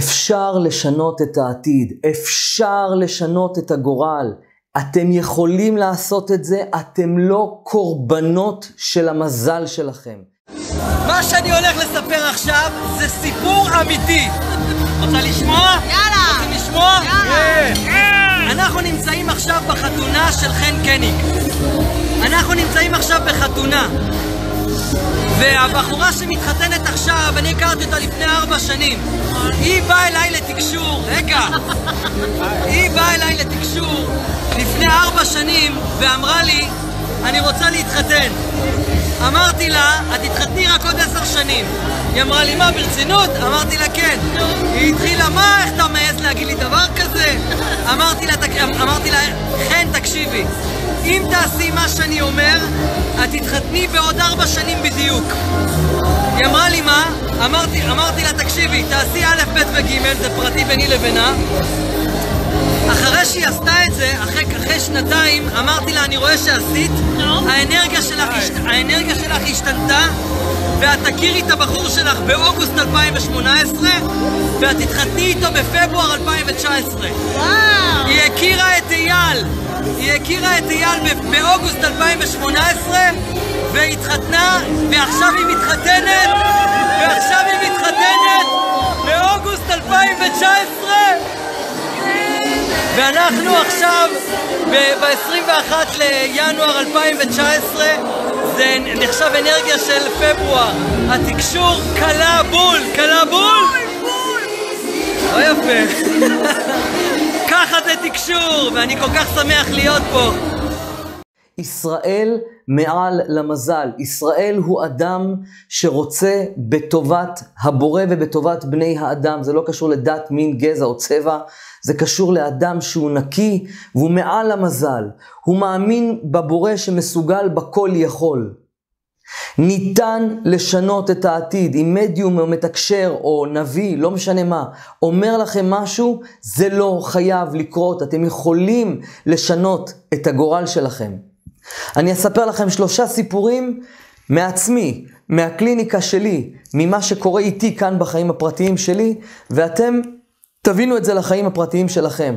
אפשר לשנות את העתיד, אפשר לשנות את הגורל. אתם יכולים לעשות את זה, אתם לא קורבנות של המזל שלכם. מה שאני הולך לספר עכשיו זה סיפור אמיתי. רוצה לשמוע? יאללה! רוצים לשמוע? יאללה! כן. אנחנו נמצאים עכשיו בחתונה של חן קניג. אנחנו נמצאים עכשיו בחתונה. והבחורה שמתחתנת עכשיו, אני הכרתי אותה לפני ארבע שנים. היא באה אליי לתקשור, רגע, היא באה אליי לתקשור לפני ארבע שנים ואמרה לי, אני רוצה להתחתן. אמרתי לה, את תתחתני רק עוד עשר שנים. היא אמרה לי, מה, ברצינות? אמרתי לה, כן. היא התחילה, מה, איך אתה מעז להגיד לי דבר כזה? אמרתי לה, חן, תקשיבי, אם תעשי מה שאני אומר, את תתחתני בעוד ארבע שנים בדיוק. היא אמרה לי, מה? אמרתי, אמרתי לה, תקשיבי, תעשי א', ב' וג', זה פרטי ביני לבינה. אחרי שהיא עשתה את זה, אחרי, אחרי שנתיים, אמרתי לה, אני רואה שעשית, האנרגיה שלך, השת, האנרגיה שלך השתנתה, ואת תכירי את הבחור שלך באוגוסט 2018, ואת תתחתני איתו בפברואר 2019. וואו! היא הכירה את אייל, היא הכירה את אייל באוגוסט 2018, והתחתנה, ועכשיו היא מתחתנת, ועכשיו היא מתחתנת באוגוסט 2019! ואנחנו עכשיו, ב-21 לינואר 2019, זה נחשב אנרגיה של פברואר. התקשור קלה בול, קלה בול! לא יפה. ככה זה תקשור, ואני כל כך שמח להיות פה. ישראל מעל למזל. ישראל הוא אדם שרוצה בטובת הבורא ובטובת בני האדם. זה לא קשור לדת, מין, גזע או צבע. זה קשור לאדם שהוא נקי והוא מעל המזל. הוא מאמין בבורא שמסוגל בכל יכול. ניתן לשנות את העתיד. אם מדיום או מתקשר או נביא, לא משנה מה, אומר לכם משהו, זה לא חייב לקרות. אתם יכולים לשנות את הגורל שלכם. אני אספר לכם שלושה סיפורים מעצמי, מהקליניקה שלי, ממה שקורה איתי כאן בחיים הפרטיים שלי, ואתם תבינו את זה לחיים הפרטיים שלכם.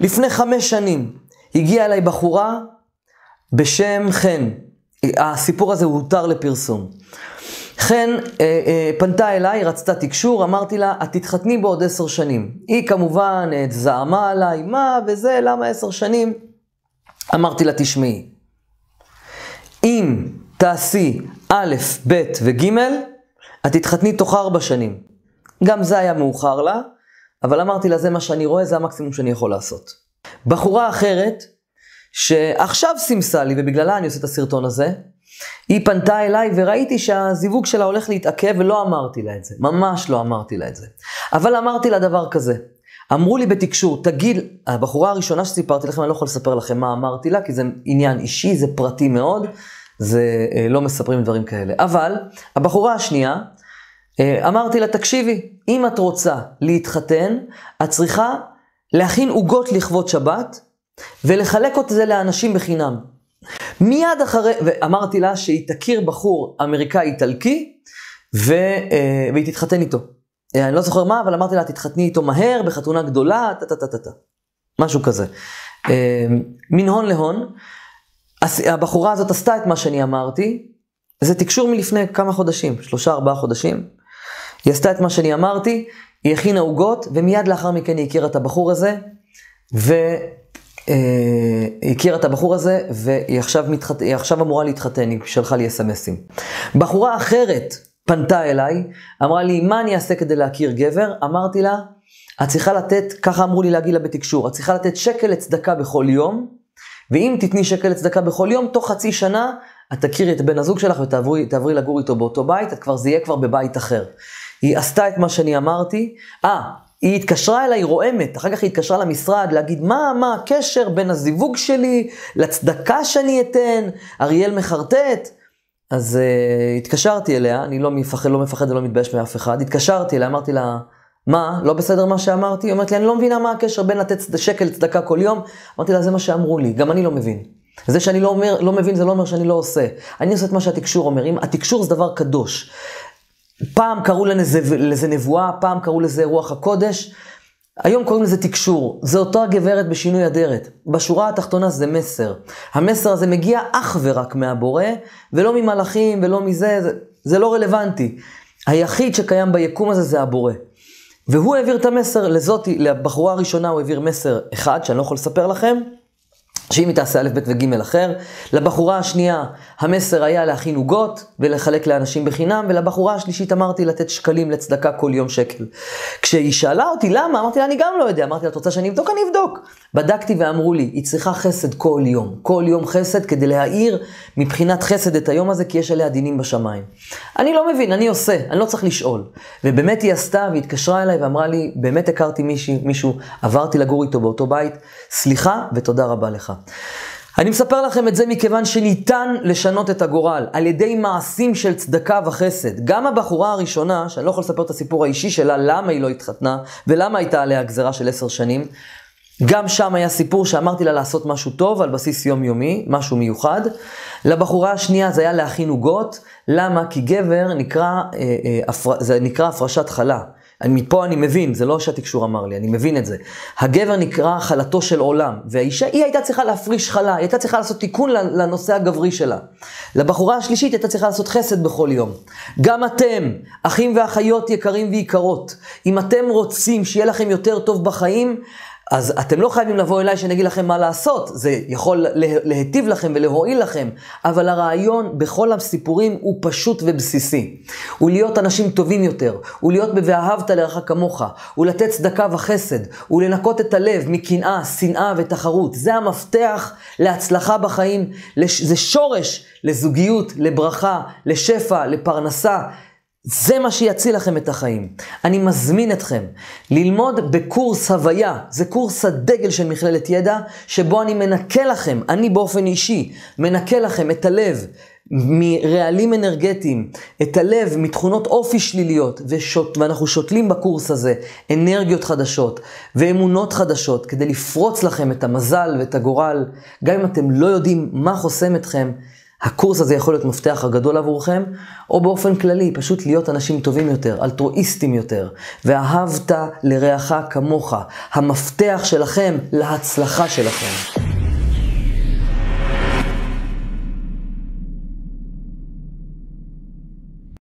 לפני חמש שנים הגיעה אליי בחורה בשם חן. הסיפור הזה הותר לפרסום. חן אה, אה, פנתה אליי, רצתה תקשור, אמרתי לה, את תתחתני בעוד עשר שנים. היא כמובן אה, זעמה עליי, מה וזה, למה עשר שנים? אמרתי לה, תשמעי, אם תעשי א', ב' וג', את תתחתני תוך ארבע שנים. גם זה היה מאוחר לה, אבל אמרתי לה, זה מה שאני רואה, זה המקסימום שאני יכול לעשות. בחורה אחרת, שעכשיו סימסה לי, ובגללה אני עושה את הסרטון הזה, היא פנתה אליי וראיתי שהזיווג שלה הולך להתעכב ולא אמרתי לה את זה. ממש לא אמרתי לה את זה. אבל אמרתי לה דבר כזה. אמרו לי בתקשור, תגיד, הבחורה הראשונה שסיפרתי לכם, אני לא יכול לספר לכם מה אמרתי לה, כי זה עניין אישי, זה פרטי מאוד, זה אה, לא מספרים דברים כאלה. אבל, הבחורה השנייה, אה, אמרתי לה, תקשיבי, אם את רוצה להתחתן, את צריכה להכין עוגות לכבוד שבת, ולחלק את זה לאנשים בחינם. מיד אחרי, ואמרתי לה שהיא תכיר בחור אמריקאי-איטלקי, ו, אה, והיא תתחתן איתו. אה, אני לא זוכר מה, אבל אמרתי לה, תתחתני איתו מהר, בחתונה גדולה, טה טה. משהו כזה. אה, מן הון להון. הבחורה הזאת עשתה את מה שאני אמרתי, זה תקשור מלפני כמה חודשים, שלושה ארבעה חודשים. היא עשתה את מה שאני אמרתי, היא הכינה עוגות, ומיד לאחר מכן היא הכירה את הבחור הזה, והיא הכירה את הבחור הזה, והיא עכשיו, מתחת... עכשיו אמורה להתחתן, היא שלחה לי אסמסים. בחורה אחרת פנתה אליי, אמרה לי, מה אני אעשה כדי להכיר גבר? אמרתי לה, את צריכה לתת, ככה אמרו לי להגיד לה בתקשור, את צריכה לתת שקל לצדקה בכל יום, ואם תתני שקל לצדקה בכל יום, תוך חצי שנה את תכירי את בן הזוג שלך ותעברי לגור איתו באותו בית, את כבר, זה יהיה כבר בבית אחר. היא עשתה את מה שאני אמרתי, אה, היא התקשרה אליי רועמת, אחר כך היא התקשרה למשרד להגיד מה, מה הקשר בין הזיווג שלי לצדקה שאני אתן, אריאל מחרטט. אז uh, התקשרתי אליה, אני לא מפחד, לא מפחד ולא מתבייש מאף אחד, התקשרתי אליה, אמרתי לה, מה, לא בסדר מה שאמרתי? היא אומרת לי, אני לא מבינה מה הקשר בין לתת שקל לצדקה כל יום. אמרתי לה, זה מה שאמרו לי, גם אני לא מבין. זה שאני לא, אומר, לא מבין, זה לא אומר שאני לא עושה. אני עושה את מה שהתקשור אומר. אם התקשור זה דבר קדוש. פעם קראו לזה, לזה נבואה, פעם קראו לזה רוח הקודש, היום קוראים לזה תקשור. זה אותה גברת בשינוי אדרת. בשורה התחתונה זה מסר. המסר הזה מגיע אך ורק מהבורא, ולא ממלאכים ולא מזה, זה, זה לא רלוונטי. היחיד שקיים ביקום הזה זה הבורא. והוא העביר את המסר לזאתי, לבחורה הראשונה הוא העביר מסר אחד, שאני לא יכול לספר לכם, שאם היא תעשה א', ב' וג' אחר, לבחורה השנייה המסר היה להכין עוגות ולחלק לאנשים בחינם, ולבחורה השלישית אמרתי לתת שקלים לצדקה כל יום שקל. כשהיא שאלה אותי למה, אמרתי לה אני גם לא יודע, אמרתי לה את רוצה שאני אבדוק? אני אבדוק. בדקתי ואמרו לי, היא צריכה חסד כל יום, כל יום חסד כדי להאיר מבחינת חסד את היום הזה, כי יש עליה דינים בשמיים. אני לא מבין, אני עושה, אני לא צריך לשאול. ובאמת היא עשתה והתקשרה אליי ואמרה לי, באמת הכרתי מישהו, מישהו עברתי לגור איתו באותו בית, סליחה ותודה רבה לך. אני מספר לכם את זה מכיוון שניתן לשנות את הגורל על ידי מעשים של צדקה וחסד. גם הבחורה הראשונה, שאני לא יכול לספר את הסיפור האישי שלה, למה היא לא התחתנה ולמה הייתה עליה גזרה של עשר שנים, גם שם היה סיפור שאמרתי לה לעשות משהו טוב על בסיס יומיומי, משהו מיוחד. לבחורה השנייה זה היה להכין עוגות, למה? כי גבר נקרא, אה, אה, זה נקרא הפרשת חלה. מפה אני מבין, זה לא שהתקשור אמר לי, אני מבין את זה. הגבר נקרא חלתו של עולם, והאישה, היא הייתה צריכה להפריש חלה, היא הייתה צריכה לעשות תיקון לנושא הגברי שלה. לבחורה השלישית הייתה צריכה לעשות חסד בכל יום. גם אתם, אחים ואחיות יקרים ויקרות, אם אתם רוצים שיהיה לכם יותר טוב בחיים, אז אתם לא חייבים לבוא אליי שאני אגיד לכם מה לעשות, זה יכול להיטיב לכם ולהועיל לכם, אבל הרעיון בכל הסיפורים הוא פשוט ובסיסי. הוא להיות אנשים טובים יותר, הוא להיות ב"ואהבת לרעך כמוך", הוא לתת צדקה וחסד, הוא לנקות את הלב מקנאה, שנאה ותחרות. זה המפתח להצלחה בחיים, זה שורש לזוגיות, לברכה, לשפע, לפרנסה. זה מה שיציל לכם את החיים. אני מזמין אתכם ללמוד בקורס הוויה, זה קורס הדגל של מכללת ידע, שבו אני מנקה לכם, אני באופן אישי, מנקה לכם את הלב מרעלים אנרגטיים, את הלב מתכונות אופי שליליות, ושות, ואנחנו שותלים בקורס הזה אנרגיות חדשות ואמונות חדשות, כדי לפרוץ לכם את המזל ואת הגורל, גם אם אתם לא יודעים מה חוסם אתכם. הקורס הזה יכול להיות מפתח הגדול עבורכם, או באופן כללי, פשוט להיות אנשים טובים יותר, אלטרואיסטים יותר, ואהבת לרעך כמוך, המפתח שלכם להצלחה שלכם.